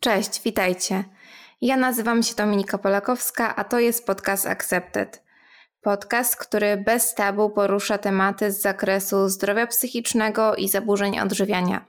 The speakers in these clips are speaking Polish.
Cześć, witajcie. Ja nazywam się Dominika Polakowska, a to jest podcast Accepted. Podcast, który bez tabu porusza tematy z zakresu zdrowia psychicznego i zaburzeń odżywiania.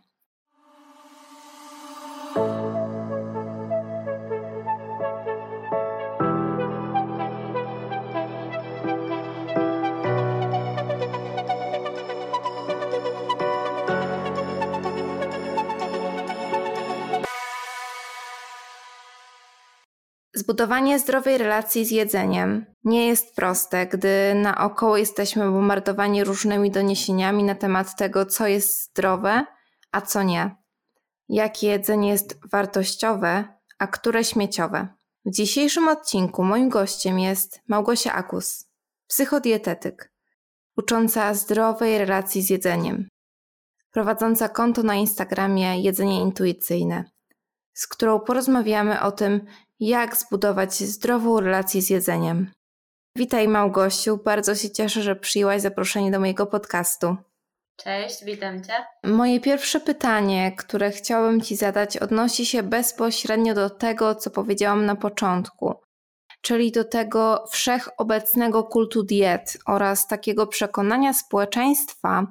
Zbudowanie zdrowej relacji z jedzeniem nie jest proste, gdy naokoło jesteśmy bombardowani różnymi doniesieniami na temat tego, co jest zdrowe, a co nie. Jakie jedzenie jest wartościowe, a które śmieciowe. W dzisiejszym odcinku moim gościem jest Małgosia Akus, psychodietetyk, ucząca zdrowej relacji z jedzeniem, prowadząca konto na Instagramie Jedzenie Intuicyjne, z którą porozmawiamy o tym, jak zbudować zdrową relację z jedzeniem. Witaj Małgosiu, bardzo się cieszę, że przyjęłaś zaproszenie do mojego podcastu. Cześć, witam Cię. Moje pierwsze pytanie, które chciałabym Ci zadać, odnosi się bezpośrednio do tego, co powiedziałam na początku, czyli do tego wszechobecnego kultu diet oraz takiego przekonania społeczeństwa,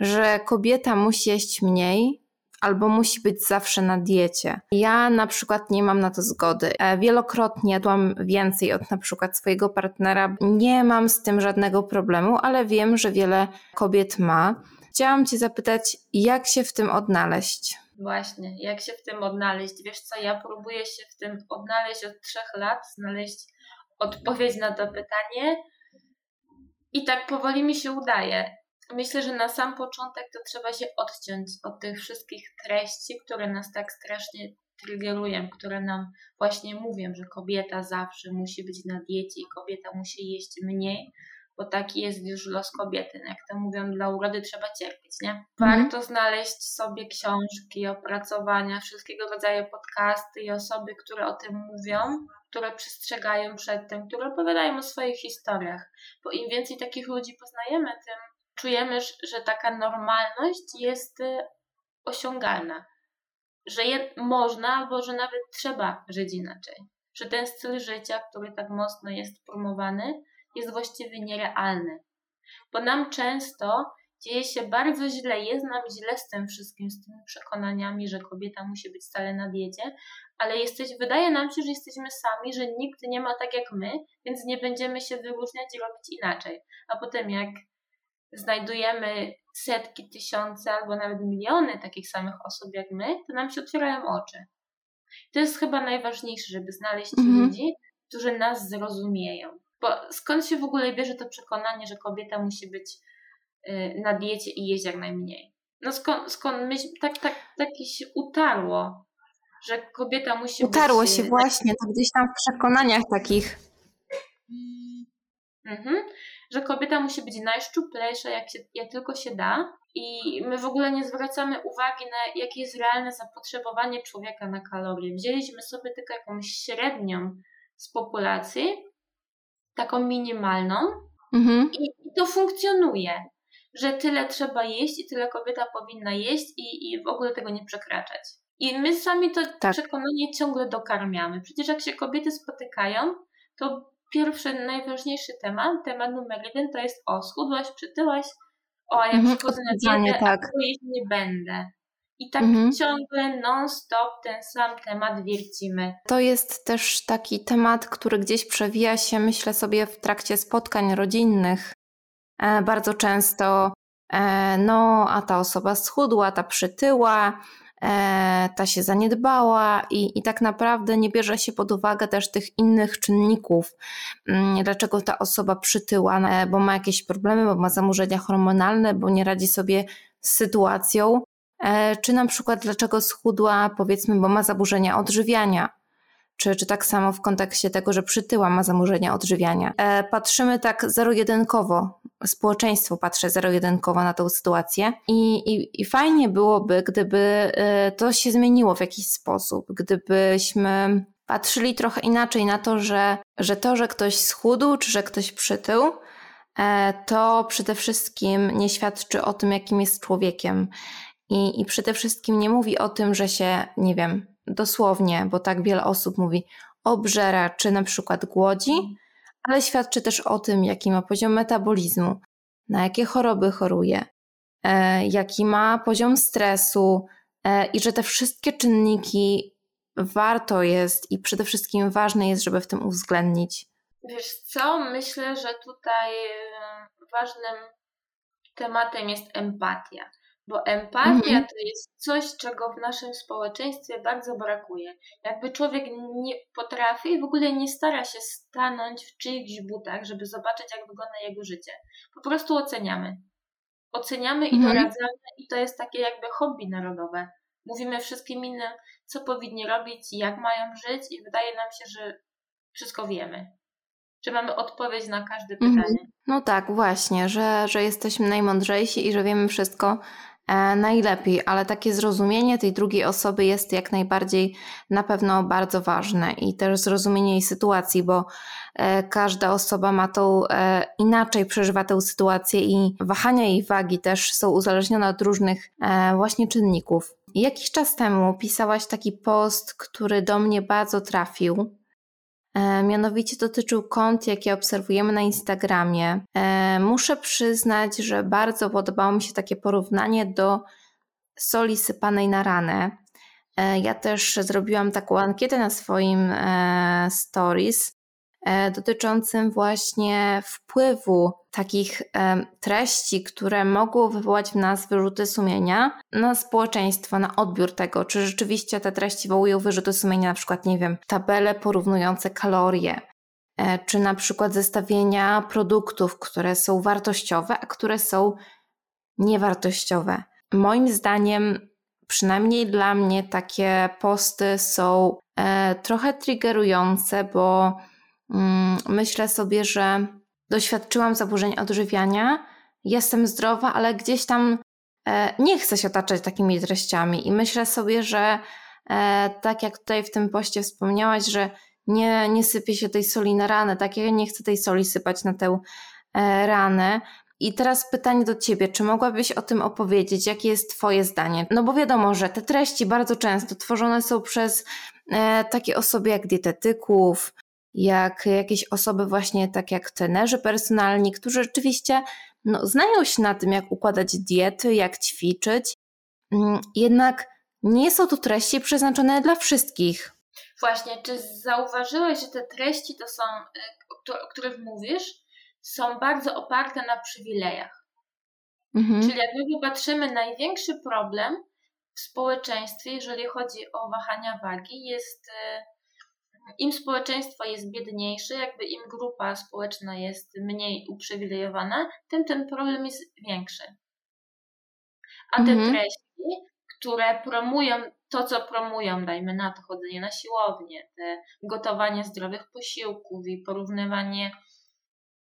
że kobieta musi jeść mniej, albo musi być zawsze na diecie. Ja na przykład nie mam na to zgody. E, wielokrotnie jadłam więcej od na przykład swojego partnera. Nie mam z tym żadnego problemu, ale wiem, że wiele kobiet ma. Chciałam Cię zapytać, jak się w tym odnaleźć? Właśnie, jak się w tym odnaleźć? Wiesz co, ja próbuję się w tym odnaleźć od trzech lat, znaleźć odpowiedź na to pytanie i tak powoli mi się udaje. Myślę, że na sam początek to trzeba się odciąć od tych wszystkich treści, które nas tak strasznie triggerują, które nam właśnie mówią, że kobieta zawsze musi być na diecie i kobieta musi jeść mniej, bo taki jest już los kobiety. Jak to mówią, dla urody trzeba cierpieć, nie? Mhm. Warto znaleźć sobie książki, opracowania, wszystkiego rodzaju podcasty i osoby, które o tym mówią, które przestrzegają przed tym, które opowiadają o swoich historiach. Bo im więcej takich ludzi poznajemy, tym czujemy, że taka normalność jest y, osiągalna, że je, można albo że nawet trzeba żyć inaczej. Że ten styl życia, który tak mocno jest promowany, jest właściwie nierealny. Bo nam często dzieje się bardzo źle, jest nam źle z tym wszystkim, z tymi przekonaniami, że kobieta musi być stale na diecie, ale jesteś, wydaje nam się, że jesteśmy sami, że nikt nie ma tak jak my, więc nie będziemy się wyróżniać i robić inaczej. A potem jak znajdujemy setki, tysiące albo nawet miliony takich samych osób jak my, to nam się otwierają oczy. To jest chyba najważniejsze, żeby znaleźć mhm. ludzi, którzy nas zrozumieją. Bo skąd się w ogóle bierze to przekonanie, że kobieta musi być y, na diecie i jeść jak najmniej? No skąd, skąd myśl, tak, tak, tak się utarło, że kobieta musi utarło być... się y, właśnie, to gdzieś tam w przekonaniach takich. Mhm że kobieta musi być najszczuplejsza, jak, się, jak tylko się da. I my w ogóle nie zwracamy uwagi na jakie jest realne zapotrzebowanie człowieka na kalorie. Wzięliśmy sobie tylko jakąś średnią z populacji, taką minimalną, mhm. i, to funkcjonuje że tyle trzeba jeść i tyle kobieta powinna jeść i, i w ogóle tego nie przekraczać. I my sami to tak. przekonanie ciągle dokarmiamy. Przecież jak się kobiety spotykają, to pierwszy, najważniejszy temat, temat numer jeden to jest o, schudłaś, przytyłaś, o, a jak mhm, przychodzę na dietę, tak. a jeść nie będę. I tak mhm. ciągle non-stop ten sam temat wiercimy. To jest też taki temat, który gdzieś przewija się, myślę sobie, w trakcie spotkań rodzinnych. E, bardzo często, e, no, a ta osoba schudła, ta przytyła, ta się zaniedbała i, i tak naprawdę nie bierze się pod uwagę też tych innych czynników, mm, dlaczego ta osoba przytyła, e, bo ma jakieś problemy, bo ma zamurzenia hormonalne, bo nie radzi sobie z sytuacją, e, czy na przykład dlaczego schudła, powiedzmy, bo ma zaburzenia odżywiania. Czy, czy tak samo w kontekście tego, że przytyła ma zamurzenia odżywiania. patrzymy tak zero-jedynkowo społeczeństwo patrzy zero-jedynkowo na tę sytuację I, i, i fajnie byłoby, gdyby y, to się zmieniło w jakiś sposób, gdybyśmy patrzyli trochę inaczej na to, że, że to, że ktoś schudł, czy że ktoś przytył, e, to przede wszystkim nie świadczy o tym, jakim jest człowiekiem. I, I przede wszystkim nie mówi o tym, że się, nie wiem, dosłownie, bo tak wiele osób mówi, obżera czy na przykład głodzi, ale świadczy też o tym, jaki ma poziom metabolizmu, na jakie choroby choruje, e, jaki ma poziom stresu e, i że te wszystkie czynniki warto jest i przede wszystkim ważne jest, żeby w tym uwzględnić. Wiesz co, myślę, że tutaj e, ważnym tematem jest empatia. Bo empatia mhm. to jest coś, czego w naszym społeczeństwie bardzo brakuje. Jakby człowiek nie potrafi i w ogóle nie stara się stanąć w czyichś butach, żeby zobaczyć, jak wygląda jego życie. Po prostu oceniamy. Oceniamy i mhm. doradzamy, i to jest takie jakby hobby narodowe. Mówimy wszystkim innym, co powinni robić, jak mają żyć, i wydaje nam się, że wszystko wiemy że mamy odpowiedź na każde mhm. pytanie. No tak, właśnie, że, że jesteśmy najmądrzejsi i że wiemy wszystko najlepiej, ale takie zrozumienie tej drugiej osoby jest jak najbardziej na pewno bardzo ważne i też zrozumienie jej sytuacji, bo e, każda osoba ma tą e, inaczej przeżywa tę sytuację i wahania jej wagi też są uzależnione od różnych e, właśnie czynników. Jakiś czas temu pisałaś taki post, który do mnie bardzo trafił. E, mianowicie dotyczył kont, jakie obserwujemy na Instagramie. E, muszę przyznać, że bardzo podobało mi się takie porównanie do soli sypanej na ranę. E, ja też zrobiłam taką ankietę na swoim stories dotyczącym właśnie wpływu takich e, treści, które mogą wywołać w nas wyrzuty sumienia na społeczeństwo, na odbiór tego, czy rzeczywiście te treści wołują wyrzuty sumienia, na przykład, nie wiem, tabele porównujące kalorie, e, czy na przykład zestawienia produktów, które są wartościowe, a które są niewartościowe. Moim zdaniem, przynajmniej dla mnie, takie posty są trochę triggerujące, bo myślę sobie, że doświadczyłam zaburzeń odżywiania, jestem zdrowa, ale gdzieś tam e, nie chcę się otaczać takimi treściami i myślę sobie, że e, tak jak tutaj w tym poście wspomniałaś, że nie, nie sypie się tej soli na ranę, tak ja nie chcę tej soli sypać na tę e, ranę. I teraz pytanie do Ciebie, czy mogłabyś o tym opowiedzieć? Jakie jest Twoje zdanie? No bo wiadomo, że te treści bardzo często tworzone są przez takie osoby jak dietetyków, jak jakieś osoby właśnie tak jak trenerzy personalni, którzy rzeczywiście no, znają się na tym, jak układać diety, jak ćwiczyć, mm, jednak nie są to treści przeznaczone dla wszystkich. Właśnie, czy zauważyłeś, że te treści to są, y, o których mówisz, są bardzo oparte na przywilejach. Mhm. Czyli jak my popatrzymy, największy problem w społeczeństwie, jeżeli chodzi o wahania wagi, jest y, im społeczeństwo jest biedniejsze, jakby im grupa społeczna jest mniej uprzywilejowana, tym ten problem jest większy. A te mhm. treści, które promują to, co promują, dajmy na to chodzenie na siłownię, te gotowanie zdrowych posiłków i porównywanie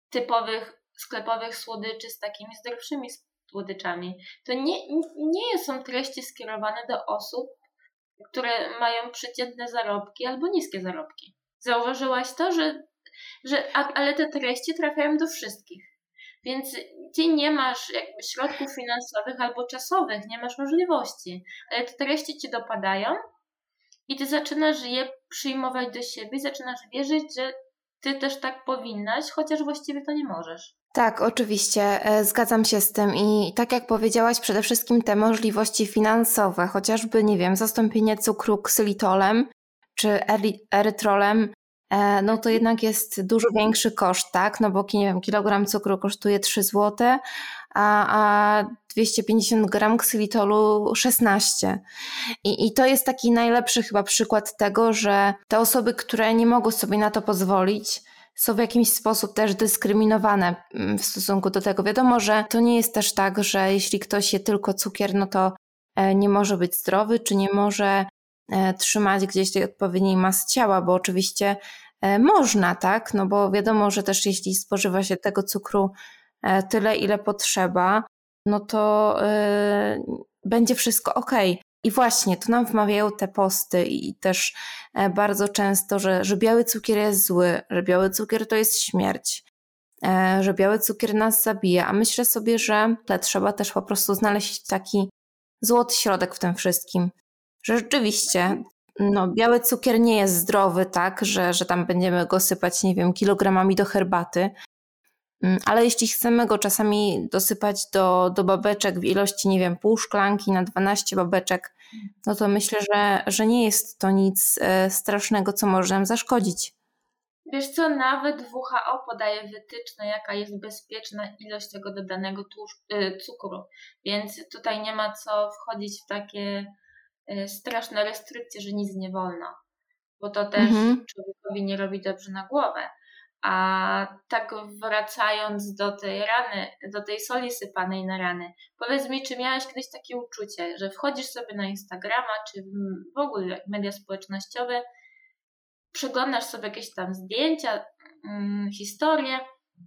typowych sklepowych słodyczy z takimi zdrowszymi słodyczami, to nie, nie są treści skierowane do osób, które mają przeciętne zarobki albo niskie zarobki. Zauważyłaś to, że, że ale te treści trafiają do wszystkich. Więc ty nie masz jakby środków finansowych albo czasowych, nie masz możliwości, ale te treści ci dopadają i ty zaczynasz je przyjmować do siebie, zaczynasz wierzyć, że ty też tak powinnaś, chociaż właściwie to nie możesz. Tak, oczywiście, e, zgadzam się z tym i tak jak powiedziałaś, przede wszystkim te możliwości finansowe, chociażby, nie wiem, zastąpienie cukru ksylitolem czy erytrolem, e, no to jednak jest dużo większy koszt, tak? No bo, nie wiem, kilogram cukru kosztuje 3 zł, a, a 250 gram ksylitolu 16. I, I to jest taki najlepszy chyba przykład tego, że te osoby, które nie mogą sobie na to pozwolić, są w jakiś sposób też dyskryminowane mm, w stosunku do tego. Wiadomo, że to nie jest też tak, że jeśli ktoś je tylko cukier, no to e, nie może być zdrowy, czy nie może e, trzymać gdzieś tej odpowiedniej masy ciała, bo oczywiście e, można, tak? No bo wiadomo, że też jeśli spożywa się tego cukru tyle, ile potrzeba, no to będzie wszystko ok. I właśnie, to nam wmawiają te posty i też e, bardzo często, że, że biały cukier jest zły, że biały cukier to jest śmierć, e, że biały cukier nas zabija. A myślę sobie, że trzeba też po prostu znaleźć taki złoty środek w tym wszystkim. Że rzeczywiście no, biały cukier nie jest zdrowy, tak, że, że tam będziemy go sypać, nie wiem, kilogramami do herbaty. Mm, ale jeśli chcemy go czasami dosypać do, do babeczek w ilości, nie wiem, pół szklanki na 12 babeczek, no to myślę, że, że nie jest to nic e, strasznego, co może nam zaszkodzić. Wiesz co, nawet WHO podaje wytyczne, jaka jest bezpieczna ilość tego dodanego y, cukru, więc tutaj nie ma co wchodzić w takie y, straszne restrykcje, że nic nie wolno, bo to też mhm. człowiekowi nie robi dobrze na głowę. A tak wracając do tej rany, do tej soli sypanej na rany, powiedz mi, czy miałeś kiedyś takie uczucie, że wchodzisz sobie na Instagrama, czy w ogóle media społecznościowe przeglądasz sobie jakieś tam zdjęcia, hmm, historie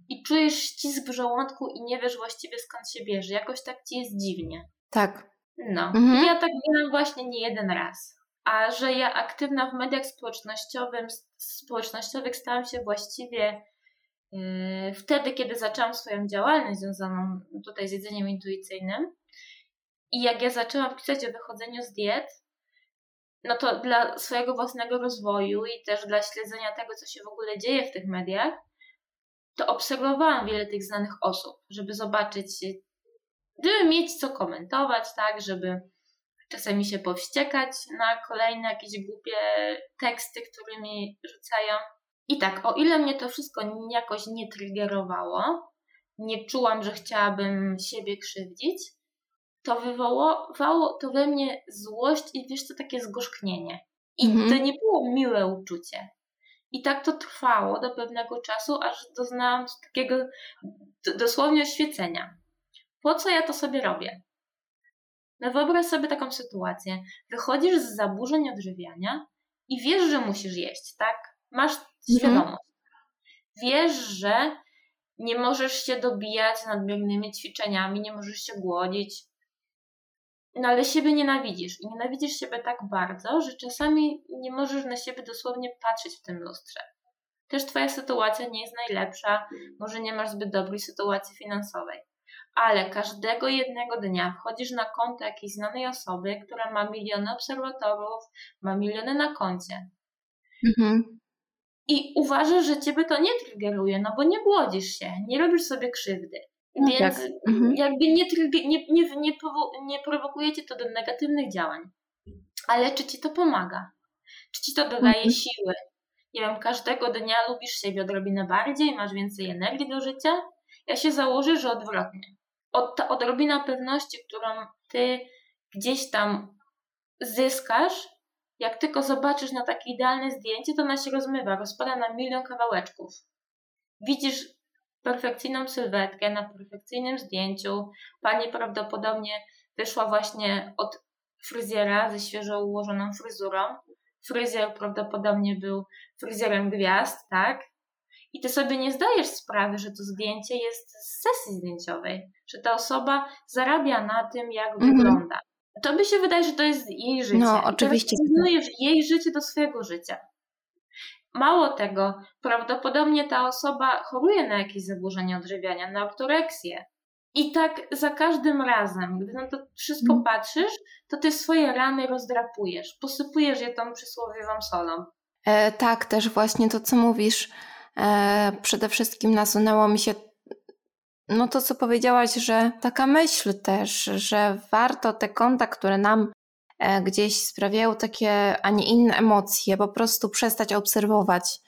i czujesz ścisk w żołądku i nie wiesz właściwie skąd się bierze. Jakoś tak ci jest dziwnie. Tak. No. Mhm. Ja tak miałam właśnie nie jeden raz. A że ja aktywna w mediach społecznościowych, społecznościowych stałam się właściwie yy, wtedy, kiedy zaczęłam swoją działalność związaną tutaj z jedzeniem intuicyjnym. I jak ja zaczęłam pisać o wychodzeniu z diet, no to dla swojego własnego rozwoju i też dla śledzenia tego, co się w ogóle dzieje w tych mediach, to obserwowałam wiele tych znanych osób, żeby zobaczyć, żeby mieć co komentować, tak, żeby czasami się powściekać na kolejne jakieś głupie teksty, którymi rzucają. I tak, o ile mnie to wszystko jakoś nie triggerowało, nie czułam, że chciałabym siebie krzywdzić, to wywołało to we mnie złość i wiesz co, takie zgorzknienie. I mhm. to nie było miłe uczucie. I tak to trwało do pewnego czasu, aż doznałam takiego dosłownie oświecenia. Po co ja to sobie robię? No wyobraź sobie taką sytuację. Wychodzisz z zaburzeń odżywiania i wiesz, że musisz jeść, tak? Masz mhm. świadomość. Wiesz, że nie możesz się dobijać nadmiernymi ćwiczeniami, nie możesz się głodzić, no ale siebie nienawidzisz i nienawidzisz siebie tak bardzo, że czasami nie możesz na siebie dosłownie patrzeć w tym lustrze. Też twoja sytuacja nie jest najlepsza, może nie masz zbyt dobrej sytuacji finansowej, ale każdego jednego dnia wchodzisz na konto jakiejś znanej osoby, która ma miliony obserwatorów, ma miliony na koncie. Mhm. I uważasz, że ciebie to nie triggeruje, no bo nie głodzisz się, nie robisz sobie krzywdy. No Więc tak. mhm. jakby nie, nie, nie, nie, nie prowokujecie to do negatywnych działań. Ale czy ci to pomaga? Czy ci to dodaje mhm. siły? Nie wiem, każdego dnia lubisz siebie odrobinę bardziej, masz więcej energii do życia? Ja się założę, że odwrotnie. Od, ta odrobina pewności, którą ty gdzieś tam zyskasz, jak tylko zobaczysz na takie idealne zdjęcie, to ona się rozmywa, rozpada na milion kawałeczków. Widzisz perfekcyjną sylwetkę na perfekcyjnym zdjęciu. Pani prawdopodobnie wyszła właśnie od fryzjera ze świeżo ułożoną fryzurą. Fryzjer prawdopodobnie był fryzjerem gwiazd, tak? I ty sobie nie zdajesz sprawy, że to zdjęcie jest z sesji zdjęciowej, że ta osoba zarabia na tym, jak mm -hmm. wygląda. To by się wydaje, że to jest jej życie. No, oczywiście. Porównujesz jej życie do swojego życia. Mało tego, prawdopodobnie ta osoba choruje na jakieś zaburzenie odżywiania, na ortoreksję. I tak za każdym razem, gdy na to wszystko mm. patrzysz, to ty swoje rany rozdrapujesz, posypujesz je tą przysłowiową solą. E, tak, też właśnie to, co mówisz, przede wszystkim nasunęło mi się no to, co powiedziałaś, że taka myśl też, że warto te konta, które nam E, gdzieś sprawiają takie, a nie inne emocje, po prostu przestać obserwować,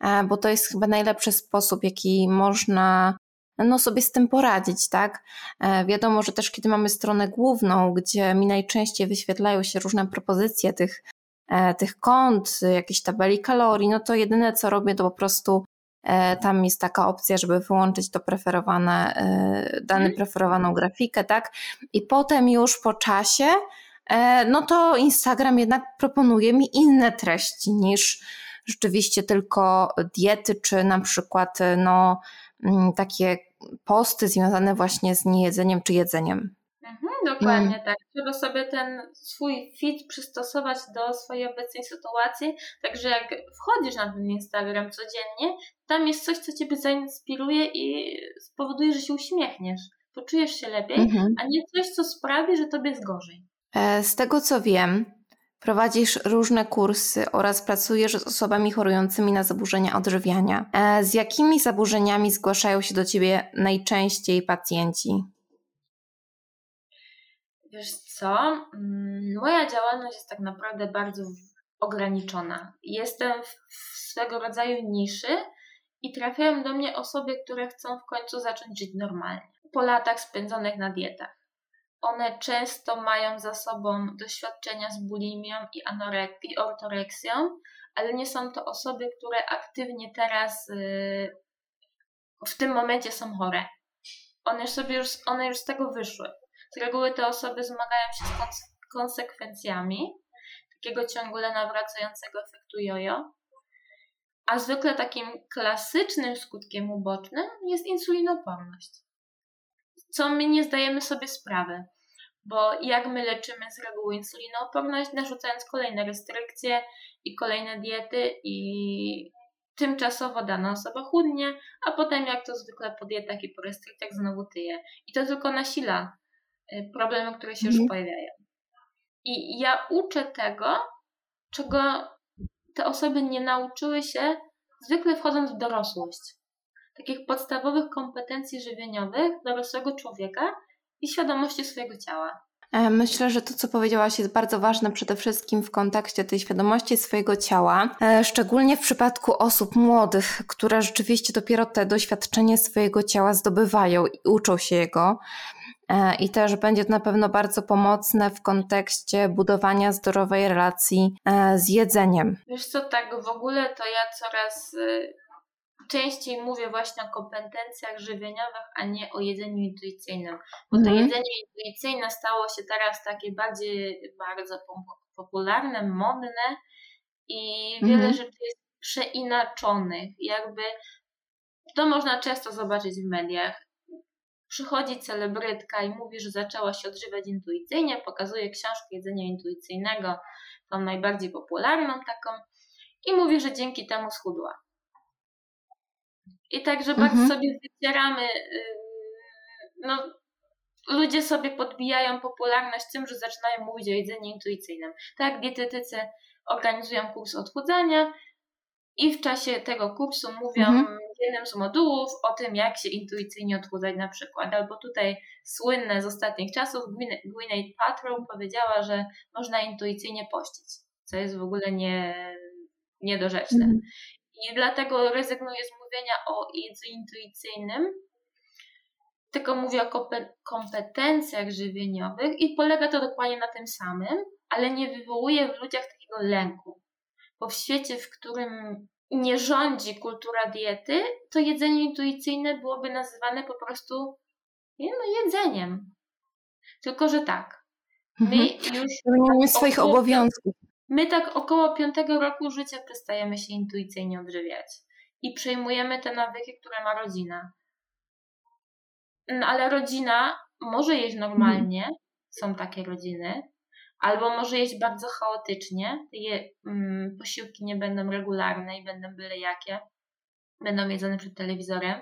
e, bo to jest chyba najlepszy sposób, jaki można no, sobie z tym poradzić, tak? E, wiadomo, że też kiedy mamy stronę główną, gdzie mi najczęściej wyświetlają się różne propozycje tych, tych kont, jakieś tabeli kalorii, no to jedyne co robię to po prostu tam jest taka opcja, żeby wyłączyć to preferowane, dany mhm. preferowaną grafikę, tak? I potem już po czasie E, no to Instagram jednak proponuje mi inne treści niż rzeczywiście tylko diety, czy na przykład no, mm, takie posty związane właśnie z niejedzeniem czy jedzeniem. Mhm, dokładnie tak. Trzeba sobie ten swój fit przystosować do swojej obecnej sytuacji. Także jak wchodzisz na ten Instagram codziennie, tam jest coś, co ciebie zainspiruje i spowoduje, że się uśmiechniesz. Poczujesz się lepiej, mhm. a nie coś, co sprawi, że tobie jest gorzej. E, z tego co wiem, Prowadzisz różne kursy oraz pracujesz z osobami chorującymi na zaburzenia odżywiania. E, z jakimi zaburzeniami zgłaszają się do ciebie najczęściej pacjenci? Wiesz co? Mm, moja działalność jest tak naprawdę bardzo ograniczona. Jestem w swego rodzaju niszy i trafiają do mnie osoby, które chcą w końcu zacząć żyć normalnie. Po latach spędzonych na dietach. One często mają za sobą doświadczenia z bulimią i, anorek- i ortoreksją, ale nie są to osoby, które aktywnie teraz yy, w tym momencie są chore. One, sobie już, one już z tego wyszły. Z reguły te osoby zmagają się z konsekwencjami takiego ciągle nawracającego efektu jojo. A zwykle takim klasycznym skutkiem ubocznym jest insulinoporność. Co my nie zdajemy sobie sprawy, bo jak my leczymy z reguły insulinooporność, narzucając kolejne restrykcje i kolejne diety i tymczasowo dana osoba chudnie, a potem jak to zwykle po dietach i po restrykcjach znowu tyje. I to tylko nasila problemy, które się już mhm. pojawiają. I ja uczę tego, czego te osoby nie nauczyły się, zwykle wchodząc w dorosłość. Takich podstawowych kompetencji żywieniowych dorosłego człowieka i świadomości swojego ciała. E, myślę, że to, co powiedziałaś, jest bardzo ważne przede wszystkim w kontekście tej świadomości swojego ciała, e, szczególnie w przypadku osób młodych, które rzeczywiście dopiero te doświadczenie swojego ciała zdobywają i uczą się jego. E, I też będzie to na pewno bardzo pomocne w kontekście budowania zdrowej relacji z jedzeniem. Wiesz co, tak w ogóle to ja coraz y, częściej mówię właśnie o kompetencjach żywieniowych, a nie o jedzeniu intuicyjnym. Bo to mhm. jedzenie intuicyjne stało się teraz takie bardziej bardzo popularne, modne i wiele mhm. rzeczy jest przeinaczonych. Jakby to można często zobaczyć w mediach przychodzi celebrytka i mówi, że zaczęła się odżywiać intuicyjnie, pokazuje książkę jedzenia intuicyjnego, tą najbardziej popularną taką, i mówi, że dzięki temu schudła. I także mhm. bardzo sobie wycieramy, yy, no, ludzie sobie podbijają popularność tym, że zaczynają mówić o jedzeniu intuicyjnym. Tak, dietetycy organizują kurs odchudzania i w czasie tego kursu mówią mhm jednym z modułów o tym, jak się intuicyjnie odchudzać na przykład. Albo tutaj słynne z ostatnich czasów Gwyneth Paltrow powiedziała, że można intuicyjnie pościć, co jest w ogóle nie, niedorzeczne. Mm. I dlatego rezygnuję z mówienia o jedzeniu intuicyjnym, tylko mówię o kompetencjach żywieniowych i polega to dokładnie na tym samym, ale nie wywołuje w ludziach takiego lęku. Bo w świecie, w którym nie rządzi kultura diety, to jedzenie intuicyjne byłoby nazywane po prostu no, jedzeniem. Tylko, że tak. My mhm. już. Tak swoich około, obowiązków. My tak około piątego roku życia przestajemy się intuicyjnie odżywiać i przejmujemy te nawyki, które ma rodzina. No, ale rodzina może jeść normalnie, są takie rodziny, albo może jeść bardzo chaotycznie, je, mm, posiłki nie będą regularne i będą byle jakie, będą jedzone przed telewizorem,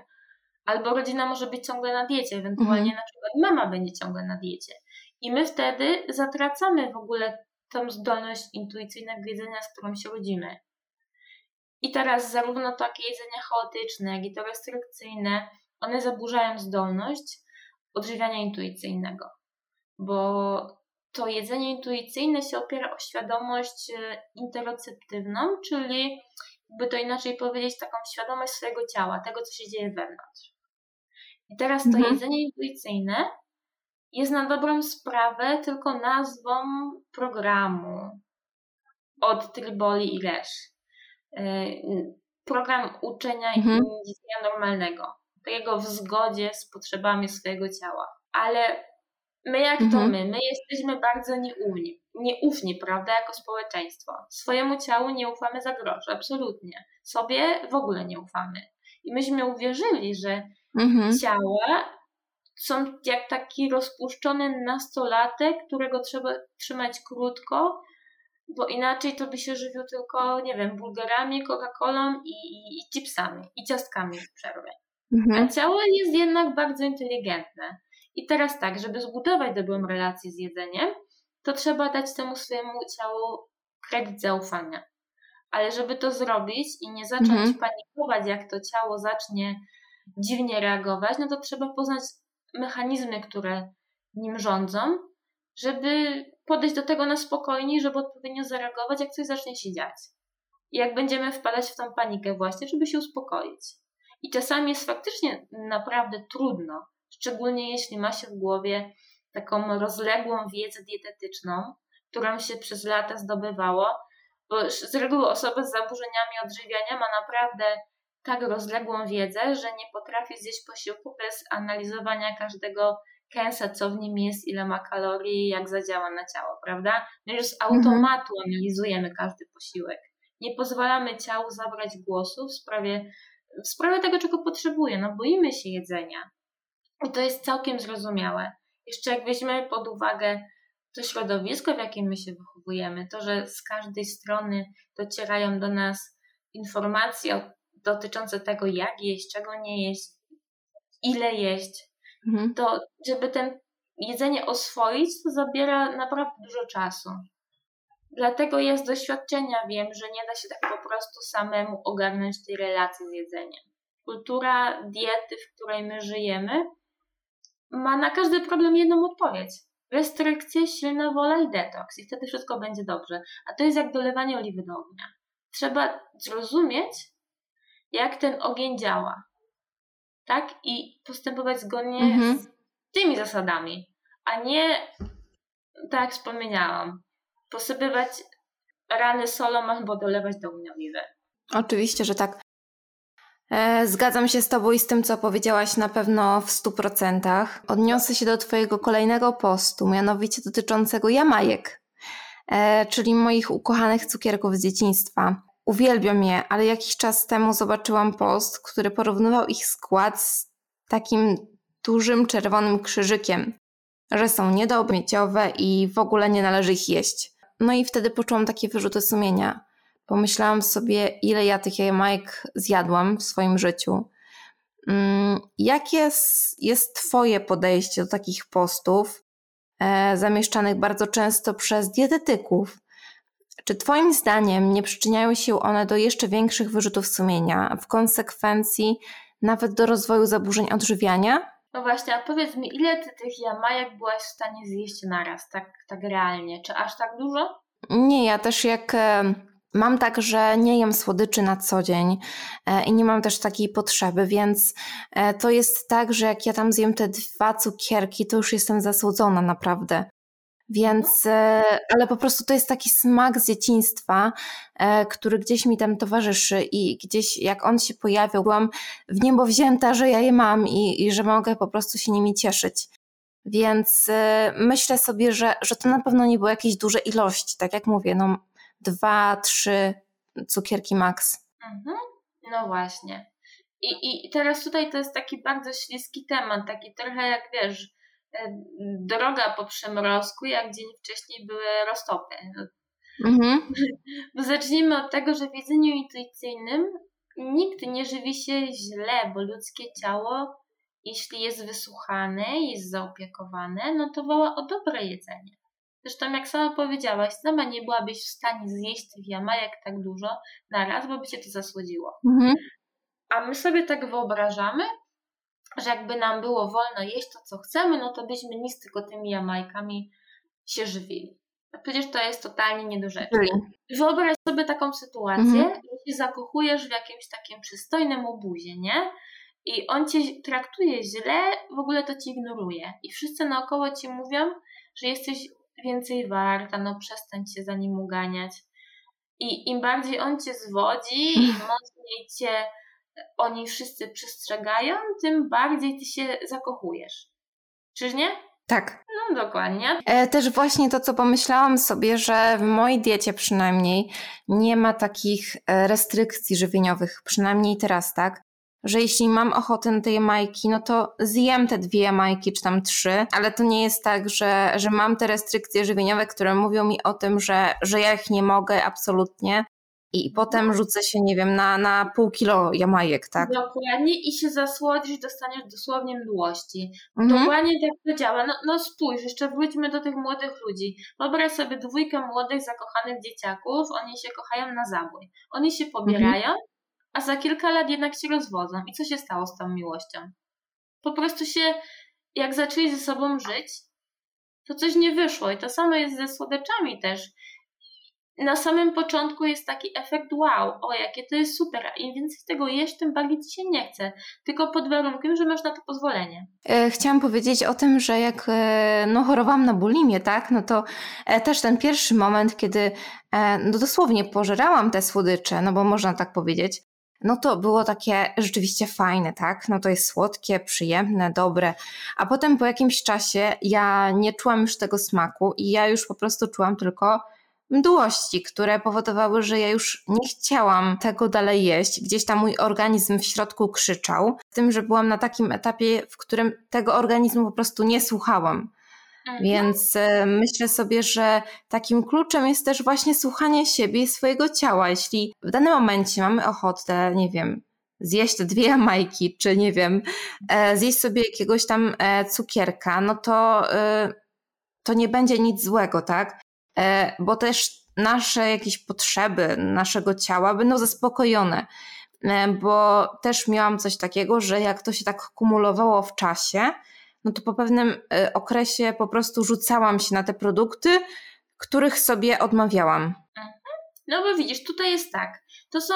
albo rodzina może być ciągle na diecie, ewentualnie mhm. na przykład mama będzie ciągle na diecie. I my wtedy zatracamy w ogóle tą zdolność intuicyjnego jedzenia, z którą się rodzimy. I teraz zarówno takie jedzenie chaotyczne, jak i to restrykcyjne, one zaburzają zdolność odżywiania intuicyjnego. Bo to jedzenie intuicyjne się opiera o świadomość e, interoceptywną, czyli by to inaczej powiedzieć, taką świadomość swojego ciała, tego, co się dzieje wewnątrz. I teraz to mhm. jedzenie intuicyjne jest na dobrą sprawę tylko nazwą programu od Triboli i Resz. E, program uczenia mhm. jedzenia normalnego, takiego w zgodzie z potrzebami swojego ciała. Ale My jak mhm. to my, my jesteśmy bardzo nieufni, nieufni, prawda, jako społeczeństwo. Swojemu ciału nie ufamy za grosz, absolutnie. Sobie w ogóle nie ufamy. I myśmy uwierzyli, że mhm. ciała są jak taki rozpuszczony nastolatek, którego trzeba trzymać krótko, bo inaczej to by się żywił tylko, nie wiem, bulgarami, Coca-Colą i, i, i chipsami, i ciastkami w przerwie. Mhm. A ciało jest jednak bardzo inteligentne. I teraz tak, żeby zbudować dobrą relację z jedzeniem, to trzeba dać temu swojemu ciału kredyt zaufania. Ale żeby to zrobić i nie zacząć mhm. panikować, jak to ciało zacznie dziwnie reagować, no to trzeba poznać mechanizmy, które nim rządzą, żeby podejść do tego na spokojnie, żeby odpowiednio zareagować, jak coś zacznie się dziać. I jak będziemy wpadać w tą panikę właśnie, żeby się uspokoić. I czasami jest faktycznie naprawdę trudno, szczególnie jeśli ma się w głowie taką rozległą wiedzę dietetyczną, którą się przez lata zdobywało, bo z reguły osoba z zaburzeniami odżywiania ma naprawdę tak rozległą wiedzę, że nie potrafi zjeść posiłku bez analizowania każdego kęsa, co w nim jest, ile ma kalorii, jak zadziała na ciało, prawda? My już z mhm. automatu analizujemy każdy posiłek. Nie pozwalamy ciału zabrać głosu w sprawie, w sprawie tego, czego potrzebuje. No boimy się jedzenia. I to jest całkiem zrozumiałe. Jeszcze jak weźmiemy pod uwagę to środowisko, w jakim my się wychowujemy, to, że z każdej strony docierają do nas informacje dotyczące tego, jak jeść, czego nie jeść, ile jeść, mhm. to żeby ten jedzenie oswoić, to zabiera naprawdę dużo czasu. Dlatego ja z doświadczenia wiem, że nie da się tak po prostu samemu ogarnąć tej relacji z jedzeniem. Kultura diety, w której my żyjemy, ma na każdy problem jedną odpowiedź. Restrykcje, silna wola i detoks. I wtedy wszystko będzie dobrze. A to jest jak dolewanie oliwy do ognia. Trzeba zrozumieć, jak ten ogień działa. Tak? I postępować zgodnie mhm. z tymi zasadami. A nie, tak jak wspomniałam, posypywać rany solą albo dolewać do ognia oliwy. Oczywiście, że tak. E, zgadzam się z Tobą i z tym, co powiedziałaś na pewno w stu procentach. Odniosę się do Twojego kolejnego postu, mianowicie dotyczącego jamajek, e, czyli moich ukochanych cukierków z dzieciństwa. Uwielbiam je, ale jakiś czas temu zobaczyłam post, który porównywał ich skład z takim dużym czerwonym krzyżykiem, że są niedobre, mieciowe i w ogóle nie należy ich jeść. No i wtedy poczułam takie wyrzuty sumienia pomyślałam sobie, ile ja tych jajek zjadłam w swoim życiu. Mm, jakie jest Twoje podejście do takich postów e, zamieszczanych bardzo często przez dietetyków? Czy Twoim zdaniem nie przyczyniają się one do jeszcze większych wyrzutów sumienia, w konsekwencji nawet do rozwoju zaburzeń odżywiania? No właśnie, a powiedz mi, ile ty tych jamajek byłaś w stanie zjeść naraz, tak, tak realnie? Czy aż tak dużo? Nie, ja też jak e, Mam tak, że nie jem słodyczy na co dzień e, i nie mam też takiej potrzeby, więc e, to jest tak, że jak ja tam zjem te dwa cukierki, to już jestem zasłodzona naprawdę. Więc, e, ale po prostu to jest taki smak z dzieciństwa, który gdzieś mi tam towarzyszy i gdzieś jak on się pojawił, byłam w niebo wzięta, że ja je mam i, i że mogę po prostu się nimi cieszyć. Więc myślę sobie, że, że to na pewno nie były jakieś duże ilości. Tak jak mówię, no dwa, trzy cukierki max. Mhm. No właśnie. I, I teraz tutaj to jest taki bardzo śliski temat, taki trochę jak wiesz, e, droga po przymrozku, jak dzień wcześniej były roztopy. Mhm. Zacznijmy od tego, że w jedzeniu intuicyjnym nikt nie żywi się źle, bo ludzkie ciało, jeśli jest wysłuchane, jest zaopiekowane, no to woła o dobre jedzenie. Zresztą jak sama powiedziałaś, sama nie byłabyś w stanie zjeść tych jamajek tak dużo na raz, bo by cię to zasłodziło. Mhm. A my sobie tak wyobrażamy, że jakby nam było wolno jeść to, co chcemy, no to byśmy nic tylko tymi jamajkami się żywili. A przecież to jest totalnie nie do rzeczy. Wyobraź sobie taką sytuację, mhm. jeśli zakochujesz w jakimś takim przystojnym obuzie, nie? I on cię traktuje źle, w ogóle to ci ignoruje. I wszyscy naokoło ci mówią, że jesteś więcej warta, no przestań się za nim uganiać. I im bardziej on cię zwodzi, im mocniej cię oni wszyscy przestrzegają, tym bardziej ty się zakochujesz. Czyż nie? Tak. No dokładnie. E, też właśnie to, co pomyślałam sobie, że w mojej diecie przynajmniej nie ma takich e, restrykcji żywieniowych, przynajmniej teraz, tak? że jeśli mam ochotę na te jamajki, no to zjem te dwie jamajki, czy tam trzy, ale to nie jest tak, że, że mam te restrykcje żywieniowe, które mówią mi o tym, że, że ja ich nie mogę absolutnie. I potem rzucę się, nie wiem, na, na pół kilo jamajek, tak? Dokładnie i się zasłodzisz, dostaniesz dosłownie mdłości. Mhm. Dokładnie tak to działa. No, no spójrz, jeszcze wróćmy do tych młodych ludzi. Wyobraź sobie dwójkę młodych, zakochanych dzieciaków, oni się kochają na zabój. Oni się pobierają, mhm. a za kilka lat jednak się rozwodzą. I co się stało z tą miłością? Po prostu się, jak zaczęli ze sobą żyć, to coś nie wyszło. I to samo jest ze słodeczami też na samym początku jest taki efekt wow, o jakie to jest super, a im więcej tego jesz, tym bardziej ci się nie chce, tylko pod warunkiem, że masz na to pozwolenie. E, chciałam powiedzieć o tym, że jak e, no, chorowałam na bulimię, tak, no to e, też ten pierwszy moment, kiedy no dosłownie pożerałam te słodycze, no bo można tak powiedzieć, no to było takie rzeczywiście fajne, tak? No to jest słodkie, przyjemne, dobre. A potem po jakimś czasie ja nie czułam już tego smaku i ja już po prostu czułam tylko mdłości, które powodowały, że ja już nie chciałam tego dalej jeść. Gdzieś tam mój organizm w środku krzyczał, z tym, że byłam na takim etapie, w którym tego organizmu po prostu nie słuchałam. Mhm. Więc e, myślę sobie, że takim kluczem jest też właśnie słuchanie siebie i swojego ciała. Jeśli w danym momencie mamy ochotę, nie wiem, zjeść te dwie jamajki, czy nie wiem, e, zjeść sobie jakiegoś tam e, cukierka, no to, to nie będzie nic złego, tak? E, bo też nasze jakieś potrzeby naszego ciała będą zaspokojone. E, bo też miałam coś takiego, że jak to się tak kumulowało w czasie, no to po pewnym e, okresie po prostu rzucałam się na te produkty, których sobie odmawiałam. Mhm. No bo widzisz, tutaj jest tak. To są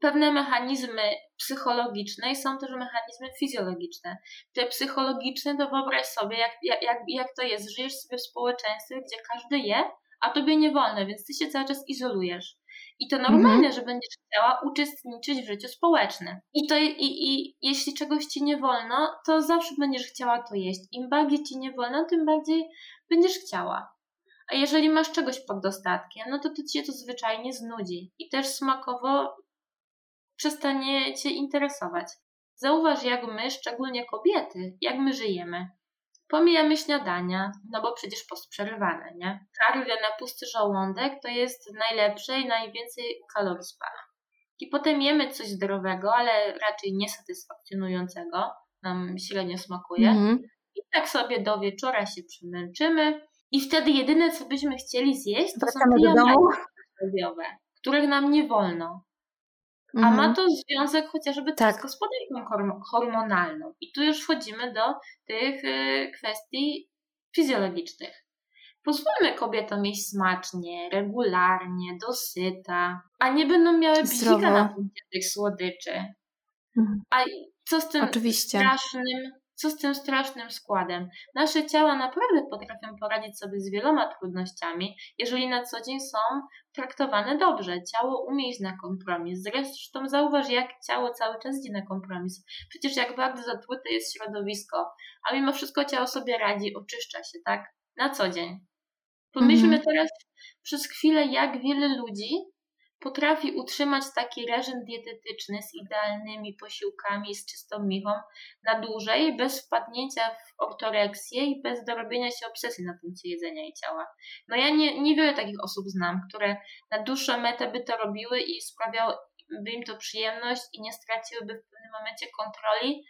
pewne mechanizmy psychologiczne i są też mechanizmy fizjologiczne. Te psychologiczne to wyobraź sobie, jak, jak, jak to jest. Żyjesz sobie w społeczeństwie, gdzie każdy je, a tobie nie wolno, więc ty się cały czas izolujesz. I to normalne, mhm. że będziesz chciała uczestniczyć w życiu społecznym. I, to, i, I jeśli czegoś ci nie wolno, to zawsze będziesz chciała to jeść. Im bardziej ci nie wolno, tym bardziej będziesz chciała. A jeżeli masz czegoś pod dostatkiem, no to, to cię to zwyczajnie znudzi. I też smakowo przestanie cię interesować. Zauważ, jak my, szczególnie kobiety, jak my żyjemy. Pomijamy śniadania, no bo przecież postprzerywane, nie? Kardio na pusty żołądek to jest najlepsze i najwięcej kalorii spala. I potem jemy coś zdrowego, ale raczej niesatysfakcjonującego, nam średnio smakuje. Mm -hmm. I tak sobie do wieczora się przemęczymy i wtedy jedyne, co byśmy chcieli zjeść, to Wracamy są zdrowiowe, których nam nie wolno. A ma mhm. to związek chociażby tak. z gospodarką hormonalną. I tu już wchodzimy do tych y, kwestii fizjologicznych. Pozwólmy kobietom jeść smacznie, regularnie, dosyta, a nie będą miały bzika na punkcie tych słodyczy. Mhm. A co z tym Oczywiście. strasznym co z tym strasznym składem? Nasze ciała naprawdę potrafią poradzić sobie z wieloma trudnościami, jeżeli na co dzień są traktowane dobrze. Ciało umie iść na kompromis. Zresztą zauważ, jak ciało cały czas idzie na kompromis. Przecież jak bardzo zatrute jest środowisko, a mimo wszystko ciało sobie radzi, oczyszcza się, tak? Na co dzień. Pomyślmy mhm. teraz przez chwilę, jak wiele ludzi potrafi utrzymać taki reżim dietetyczny z idealnymi posiłkami, z czystą michą na dłużej, bez wpadnięcia w ortoreksję i bez dorobienia się obsesji na punkcie jedzenia i ciała. No ja nie, niewiele takich osób znam, które na dłuższą metę by to robiły i sprawiałoby im to przyjemność i nie straciłyby w pewnym momencie kontroli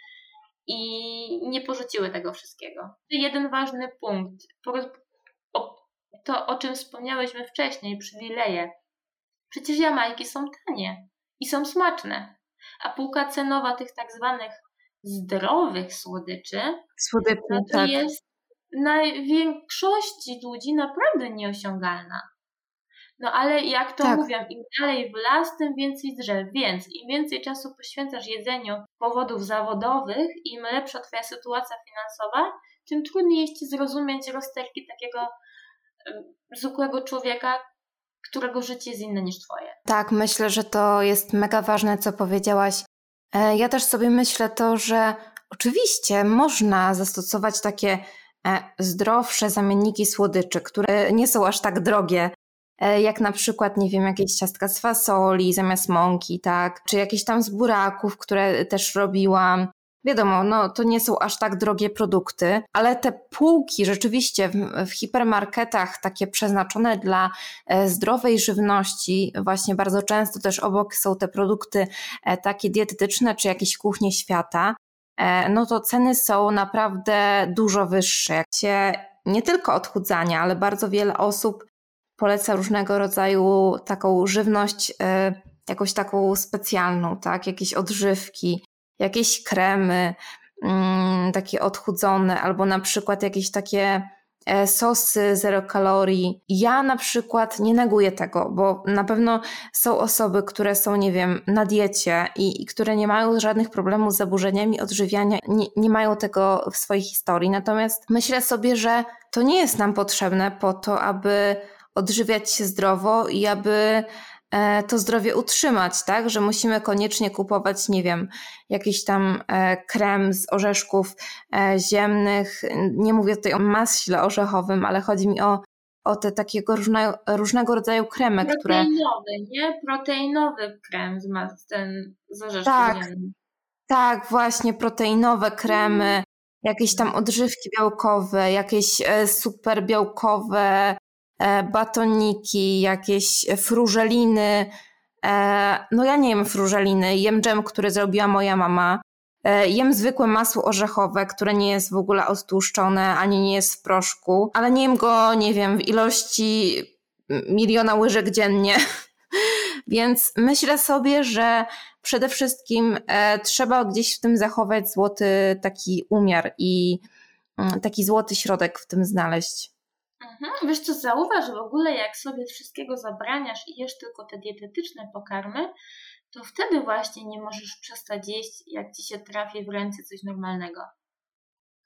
i nie porzuciły tego wszystkiego. Jeden ważny punkt, to o czym wspomniałyśmy wcześniej, przywileje Przecież jamajki są tanie i są smaczne, a półka cenowa tych tak zwanych zdrowych słodyczy, słodyczy no to tak. jest na większości ludzi naprawdę nieosiągalna. No ale jak to tak. mówią, im dalej w las, tym więcej drzew, więc im więcej czasu poświęcasz jedzeniu powodów zawodowych, im lepsza Twoja sytuacja finansowa, tym trudniej jest Ci zrozumieć rozterki takiego zwykłego człowieka, którego życie jest inne niż Twoje. Tak, myślę, że to jest mega ważne, co powiedziałaś. E, ja też sobie myślę to, że oczywiście można zastosować takie e, zdrowsze zamienniki słodyczy, które nie są aż tak drogie, e, jak na przykład, nie wiem, jakieś ciastka z fasoli zamiast mąki, tak, czy jakieś tam z buraków, które też robiłam. Wiadomo, no to nie są aż tak drogie produkty, ale te półki rzeczywiście w, w hipermarketach, takie przeznaczone dla e, zdrowej żywności, właśnie bardzo często też obok są te produkty e, takie dietetyczne czy jakieś kuchnie świata, e, no to ceny są naprawdę dużo wyższe. Nie tylko odchudzania, ale bardzo wiele osób poleca różnego rodzaju taką żywność, jakąś taką specjalną, tak? Jakieś odżywki, jakieś kremy mm, takie odchudzone, albo na przykład jakieś takie e, sosy zero kalorii. Ja na przykład nie neguję tego, bo na pewno są osoby, które są, nie wiem, na diecie i, i które nie mają żadnych problemów z zaburzeniami odżywiania, nie, nie mają tego w swojej historii. Natomiast myślę sobie, że to nie jest nam potrzebne po to, aby odżywiać się zdrowo i aby to zdrowie utrzymać, tak? Że musimy koniecznie kupować, nie wiem, jakiś tam e, krem z orzeszków e, ziemnych. Nie mówię tutaj o maśle orzechowym, ale chodzi mi o, o te takiego różne, różnego rodzaju kremy, Proteinowy, które... Proteinowy, nie? Proteinowy krem z, mas- ten z orzeszków tak, ziemnych. Tak, właśnie, proteinowe kremy, mm. jakieś tam odżywki białkowe, jakieś super białkowe E, batoniki, jakieś frużeliny. E, no ja nie jem frużeliny, jem dżem, który zrobiła moja mama. E, jem zwykłe masło orzechowe, które nie jest w ogóle odtłuszczone, ani nie jest w proszku, ale nie jem go, nie wiem, w ilości miliona łyżek dziennie. Więc myślę sobie, że przede wszystkim trzeba gdzieś w tym zachować złoty taki umiar i mm, taki złoty środek w tym znaleźć. Mhm. Wiesz co, zauważ w ogóle, jak sobie wszystkiego zabraniasz i jesz tylko te dietetyczne pokarmy, to wtedy właśnie nie możesz przestać jeść, jak ci się trafi w ręce coś normalnego.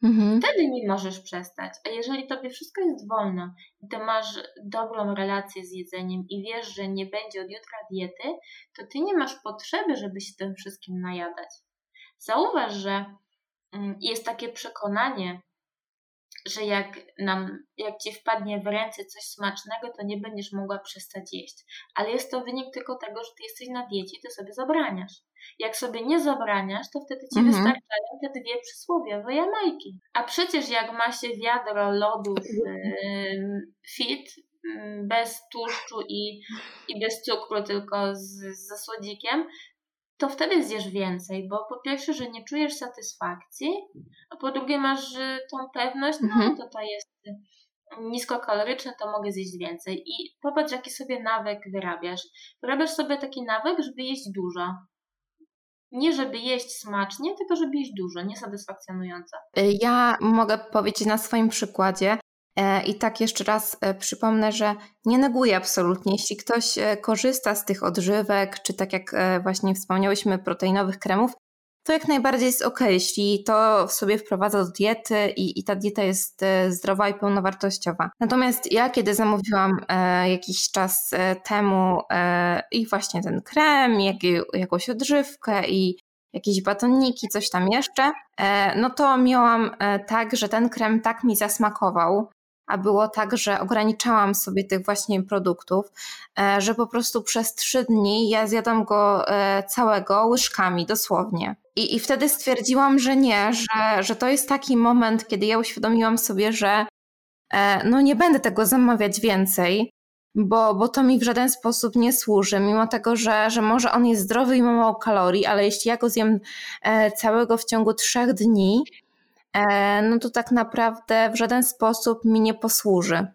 Mhm. Wtedy nie możesz przestać. A jeżeli tobie wszystko jest wolno i ty masz dobrą relację z jedzeniem i wiesz, że nie będzie od jutra diety, to ty nie masz potrzeby, żeby się tym wszystkim najadać. Zauważ, że mm, jest takie przekonanie, że jak nam, jak ci wpadnie w ręce coś smacznego, to nie będziesz mogła przestać jeść. Ale jest to wynik tylko tego, że ty jesteś na diecie i ty sobie zabraniasz. Jak sobie nie zabraniasz, to wtedy ci mhm. wystarczają te dwie przysłowiowe jamajki. A przecież jak ma się wiadro lodów yy, fit, bez tłuszczu i, i bez cukru, tylko z, z słodzikiem, to wtedy zjesz więcej, bo po pierwsze, że nie czujesz satysfakcji, a po drugie masz tą pewność, no mhm. to to jest niskokaloryczne, to mogę zjeść więcej. I popatrz, jaki sobie nawyk wyrabiasz. Wyrabiasz sobie taki nawyk, żeby jeść dużo. Nie żeby jeść smacznie, tylko żeby jeść dużo, niesatysfakcjonująco. Ja mogę powiedzieć na swoim przykładzie, I tak jeszcze raz e, przypomnę, że nie neguję absolutnie. Jeśli ktoś e, korzysta z tych odżywek, czy tak jak właśnie wspomniałyśmy, proteinowych kremów, to jak najbardziej jest ok, jeśli to sobie wprowadza do diety i, i ta dieta jest zdrowa i pełnowartościowa. Natomiast ja, kiedy zamówiłam e, jakiś czas temu e, i właśnie ten krem, jak, jakąś odżywkę i jakieś batoniki, coś tam jeszcze, e, no to miałam tak, że ten krem tak mi zasmakował, a było tak, że ograniczałam sobie tych właśnie produktów, e, że po prostu przez trzy dni ja zjadłam go e, całego łyżkami, dosłownie. I, I wtedy stwierdziłam, że nie, że, że to jest taki moment, kiedy ja uświadomiłam sobie, że e, no nie będę tego zamawiać więcej, bo, bo to mi w żaden sposób nie służy, mimo tego, że, że może on jest zdrowy i ma mało kalorii, ale jeśli ja go zjem całego w ciągu trzech dni, no to tak naprawdę w żaden sposób mi nie posłuży.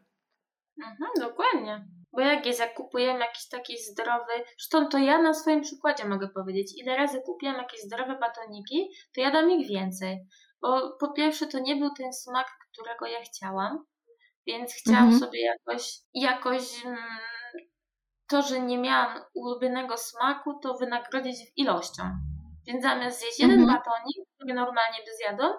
Mhm, dokładnie. Bo jak jest, jak kupujemy jakiś taki zdrowy, zresztą to ja na swoim przykładzie mogę powiedzieć, ile razy kupiłam jakieś zdrowe batoniki, to ja dam ich więcej. Bo po pierwsze to nie był ten smak, którego ja chciałam, więc chciałam mhm. sobie jakoś, jakoś mm, to, że nie miałam ulubionego smaku, to wynagrodzić ilością. Więc zamiast zjeść jeden mhm. batonik, który normalnie by zjadł,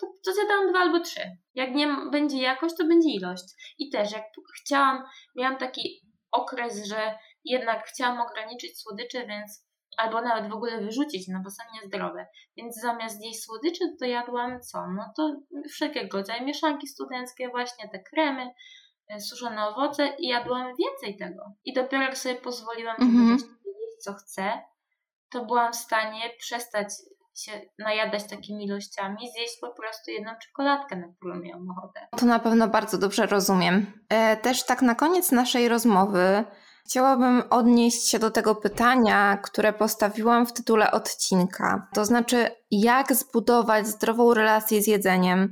to, to zjadłam dwa albo trzy. Jak nie będzie jakość, to będzie ilość. I też jak chciałam, miałam taki okres, że jednak chciałam ograniczyć słodycze, więc albo nawet w ogóle wyrzucić, no bo są niezdrowe. Więc zamiast jeść słodycze, to jadłam co? No to wszelkiego rodzaju mieszanki studenckie, właśnie te kremy, e, suszone owoce i jadłam więcej tego. I dopiero jak sobie pozwoliłam, mm -hmm. jeść co chcę, to byłam w stanie przestać się najadać takimi ilościami, zjeść po prostu jedną czekoladkę, na którą miałam ochotę. To na pewno bardzo dobrze rozumiem. E, też tak na koniec naszej rozmowy chciałabym odnieść się do tego pytania, które postawiłam w tytule odcinka. To znaczy, jak zbudować zdrową relację z jedzeniem,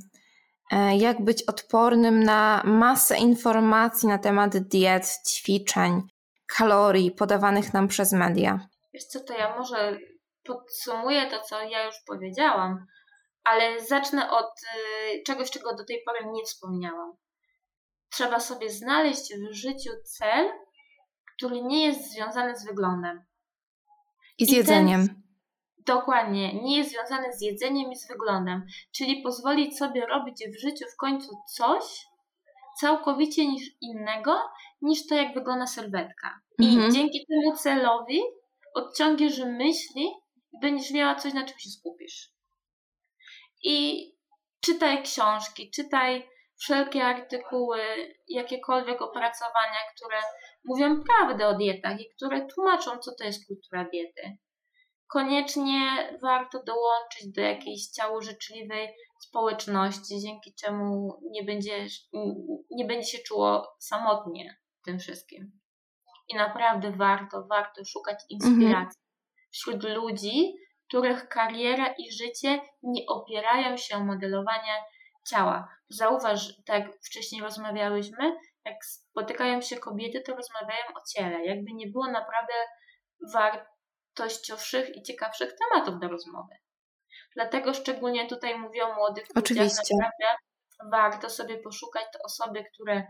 e, jak być odpornym na masę informacji na temat diet, ćwiczeń, kalorii podawanych nam przez media. Wiesz co, to ja może podsumuję to, co ja już powiedziałam, ale zacznę od y, czegoś, czego do tej pory nie wspomniałam. Trzeba sobie znaleźć w życiu cel, który nie jest związany z wyglądem. I z I jedzeniem. Ten, dokładnie, nie jest związany z jedzeniem i z wyglądem, czyli pozwolić sobie robić w życiu w końcu coś całkowicie niż innego, niż to, jak wygląda sylwetka. Mhm. I dzięki temu celowi odciągniesz myśli i będziesz miała coś, na czym się skupisz. I czytaj książki, czytaj wszelkie artykuły, jakiekolwiek opracowania, które mówią prawdę o dietach i które tłumaczą, co to jest kultura diety. Koniecznie warto dołączyć do jakiejś ciało życzliwej społeczności, dzięki czemu nie, będziesz, nie będzie się czuło samotnie tym wszystkim. I naprawdę warto, warto szukać inspiracji mhm. wśród ludzi, których kariera i życie nie opierają się o modelowanie ciała. Zauważ, tak jak wcześniej rozmawiałyśmy, jak spotykają się kobiety, to rozmawiają o ciele. Jakby nie było naprawdę wartościowszych i ciekawszych tematów do rozmowy. Dlatego szczególnie tutaj mówię o młodych Oczywiście. ludziach. Naprawdę warto sobie poszukać te osoby, które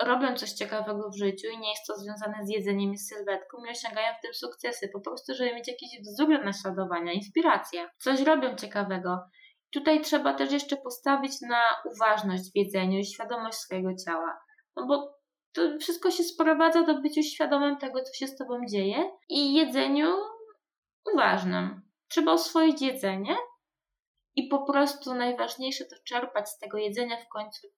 robią coś ciekawego w życiu i nie jest to związane z jedzeniem i sylwetką i osiągają w tym sukcesy, po prostu, żeby mieć jakiś wzór naśladowania, inspirację. Coś robią ciekawego. Tutaj trzeba też jeszcze postawić na uważność w jedzeniu i świadomość swojego ciała. No bo to wszystko się sprowadza do byciu świadomym tego, co się z tobą dzieje i jedzeniu uważnym. Trzeba oswoić jedzenie i po prostu najważniejsze to czerpać z tego jedzenia w końcu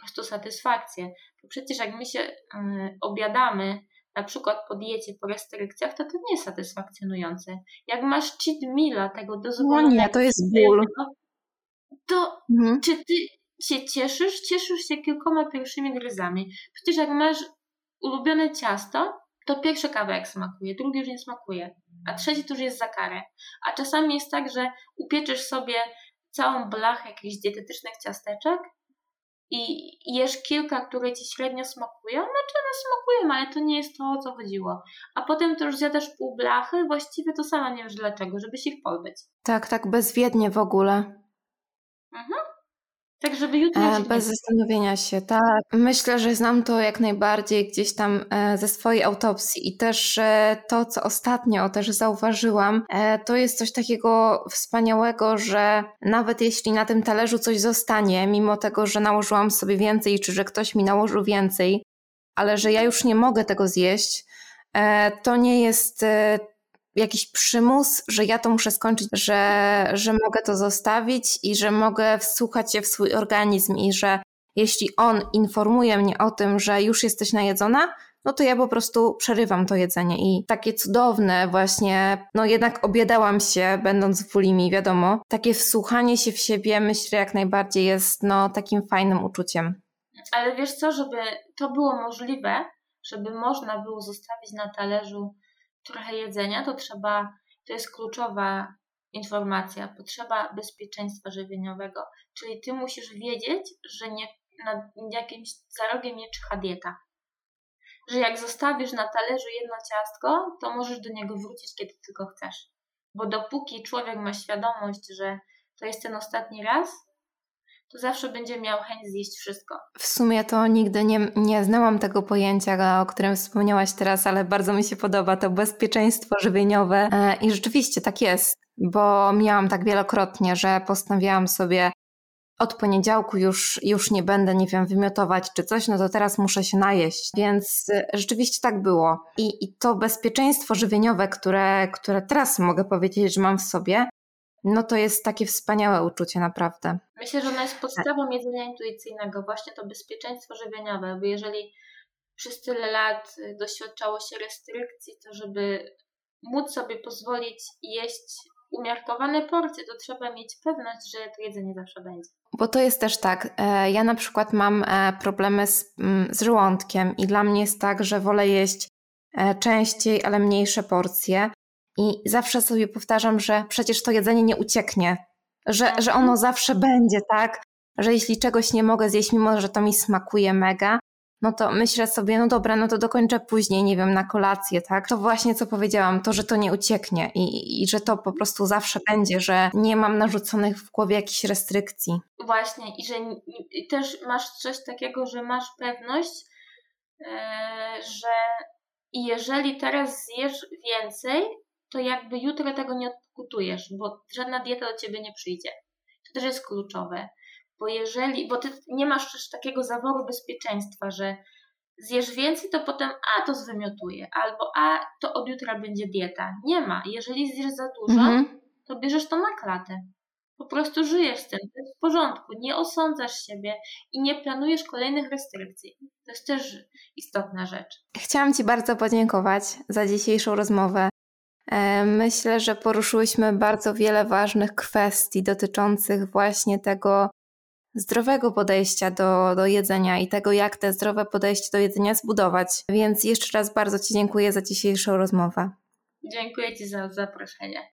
prostu satysfakcję. Bo przecież jak my się y, obiadamy, na przykład po diecie, po restrykcjach, to to nie jest satysfakcjonujące. Jak masz cheat meala tego dozwolonego... No nie, to jest ból. To mhm. czy ty się cieszysz? Cieszysz się kilkoma pierwszymi gryzami. Przecież jak masz ulubione ciasto, to pierwszy kawałek smakuje, drugi już nie smakuje, a trzeci to już jest za karę. A czasami jest tak, że upieczysz sobie całą blachę jakichś dietetycznych ciasteczek i jesz kilka, które ci średnio smakują, znaczy one smakują, ale to nie jest to, o co chodziło. A potem to już zjadasz pół blachy, właściwie to sama nie wiesz dlaczego, żebyś ich pozbyć. Tak, tak bezwiednie w ogóle. Mhm. Tak, żeby jutro. E, bez zastanowienia się, tak. Myślę, że znam to jak najbardziej gdzieś tam e, ze swojej autopsji i też e, to, co ostatnio też zauważyłam, to jest coś takiego wspaniałego, że nawet jeśli na tym talerzu coś zostanie, mimo tego, że nałożyłam sobie więcej, czy że ktoś mi nałożył więcej, ale że ja już nie mogę tego zjeść, to nie jest jakiś przymus, że ja to muszę skończyć, że, że mogę to zostawić i że mogę wsłuchać się w swój organizm i że jeśli on informuje mnie o tym, że już jesteś najedzona, no to ja po prostu przerywam to jedzenie i takie cudowne właśnie, no jednak obiadałam się będąc w bulimi, wiadomo, takie wsłuchanie się w siebie myślę jak najbardziej jest no takim fajnym uczuciem. Ale wiesz co, żeby to było możliwe, żeby można było zostawić na talerzu trochę jedzenia, to trzeba, to jest kluczowa informacja, potrzeba bezpieczeństwa żywieniowego. Czyli ty musisz wiedzieć, że nie, nad jakimś zarogiem nie czyha dieta. Że jak zostawisz na talerzu jedno ciastko, to możesz do niego wrócić, kiedy tylko chcesz. Bo dopóki człowiek ma świadomość, że to jest ten ostatni raz, to zawsze będzie miał chęć zjeść wszystko. W sumie to nigdy nie, nie znałam tego pojęcia, o którym wspomniałaś teraz, ale bardzo mi się podoba to bezpieczeństwo żywieniowe e, i rzeczywiście tak jest, bo miałam tak wielokrotnie, że postanowiłam sobie od poniedziałku już, już nie będę, nie wiem, wymiotować czy coś, no to teraz muszę się najeść. Więc e, rzeczywiście tak było. I, i to bezpieczeństwo żywieniowe, które, które teraz mogę powiedzieć, że mam w sobie, no to jest takie wspaniałe uczucie, naprawdę. Myślę, że ono jest podstawą jedzenia intuicyjnego, właśnie to bezpieczeństwo żywieniowe, bo jeżeli przez tyle lat doświadczało się restrykcji, to żeby móc sobie pozwolić jeść umiarkowane porcje, to trzeba mieć pewność, że to jedzenie zawsze będzie. Bo to jest też tak. E, ja na przykład mam e, problemy z, mm, z żołądkiem i dla mnie jest tak, że wolę jeść e, częściej, ale mniejsze porcje. I zawsze sobie powtarzam, że przecież to jedzenie nie ucieknie, że, że ono zawsze będzie, tak? Że jeśli czegoś nie mogę zjeść, mimo że to mi smakuje mega, no to myślę sobie, no dobra, no to dokończę później, nie wiem, na kolację, tak? To właśnie co powiedziałam, to, że to nie ucieknie i, i że to po prostu zawsze będzie, że nie mam narzuconych w głowie jakichś restrykcji. Właśnie i że i też masz coś takiego, że masz pewność, yy, że jeżeli teraz zjesz więcej, to jakby jutro tego nie odkutujesz, bo żadna dieta do ciebie nie przyjdzie. To też jest kluczowe. Bo jeżeli, bo ty nie masz też takiego zaworu bezpieczeństwa, że zjesz więcej, to potem a to zwymiotuje, albo a to od jutra będzie dieta. Nie ma. Jeżeli zjesz za dużo, mhm. to bierzesz to na klatę. Po prostu żyjesz z tym, to jest w porządku, nie osądzasz siebie i nie planujesz kolejnych restrykcji. To jest też istotna rzecz. Chciałam Ci bardzo podziękować za dzisiejszą rozmowę. E, myślę, że poruszyłyśmy bardzo wiele ważnych kwestii dotyczących właśnie tego, zdrowego podejścia do, do jedzenia i tego, jak te zdrowe podejście do jedzenia zbudować. Więc jeszcze raz bardzo Ci dziękuję za dzisiejszą rozmowę. Dziękuję Ci za zaproszenie.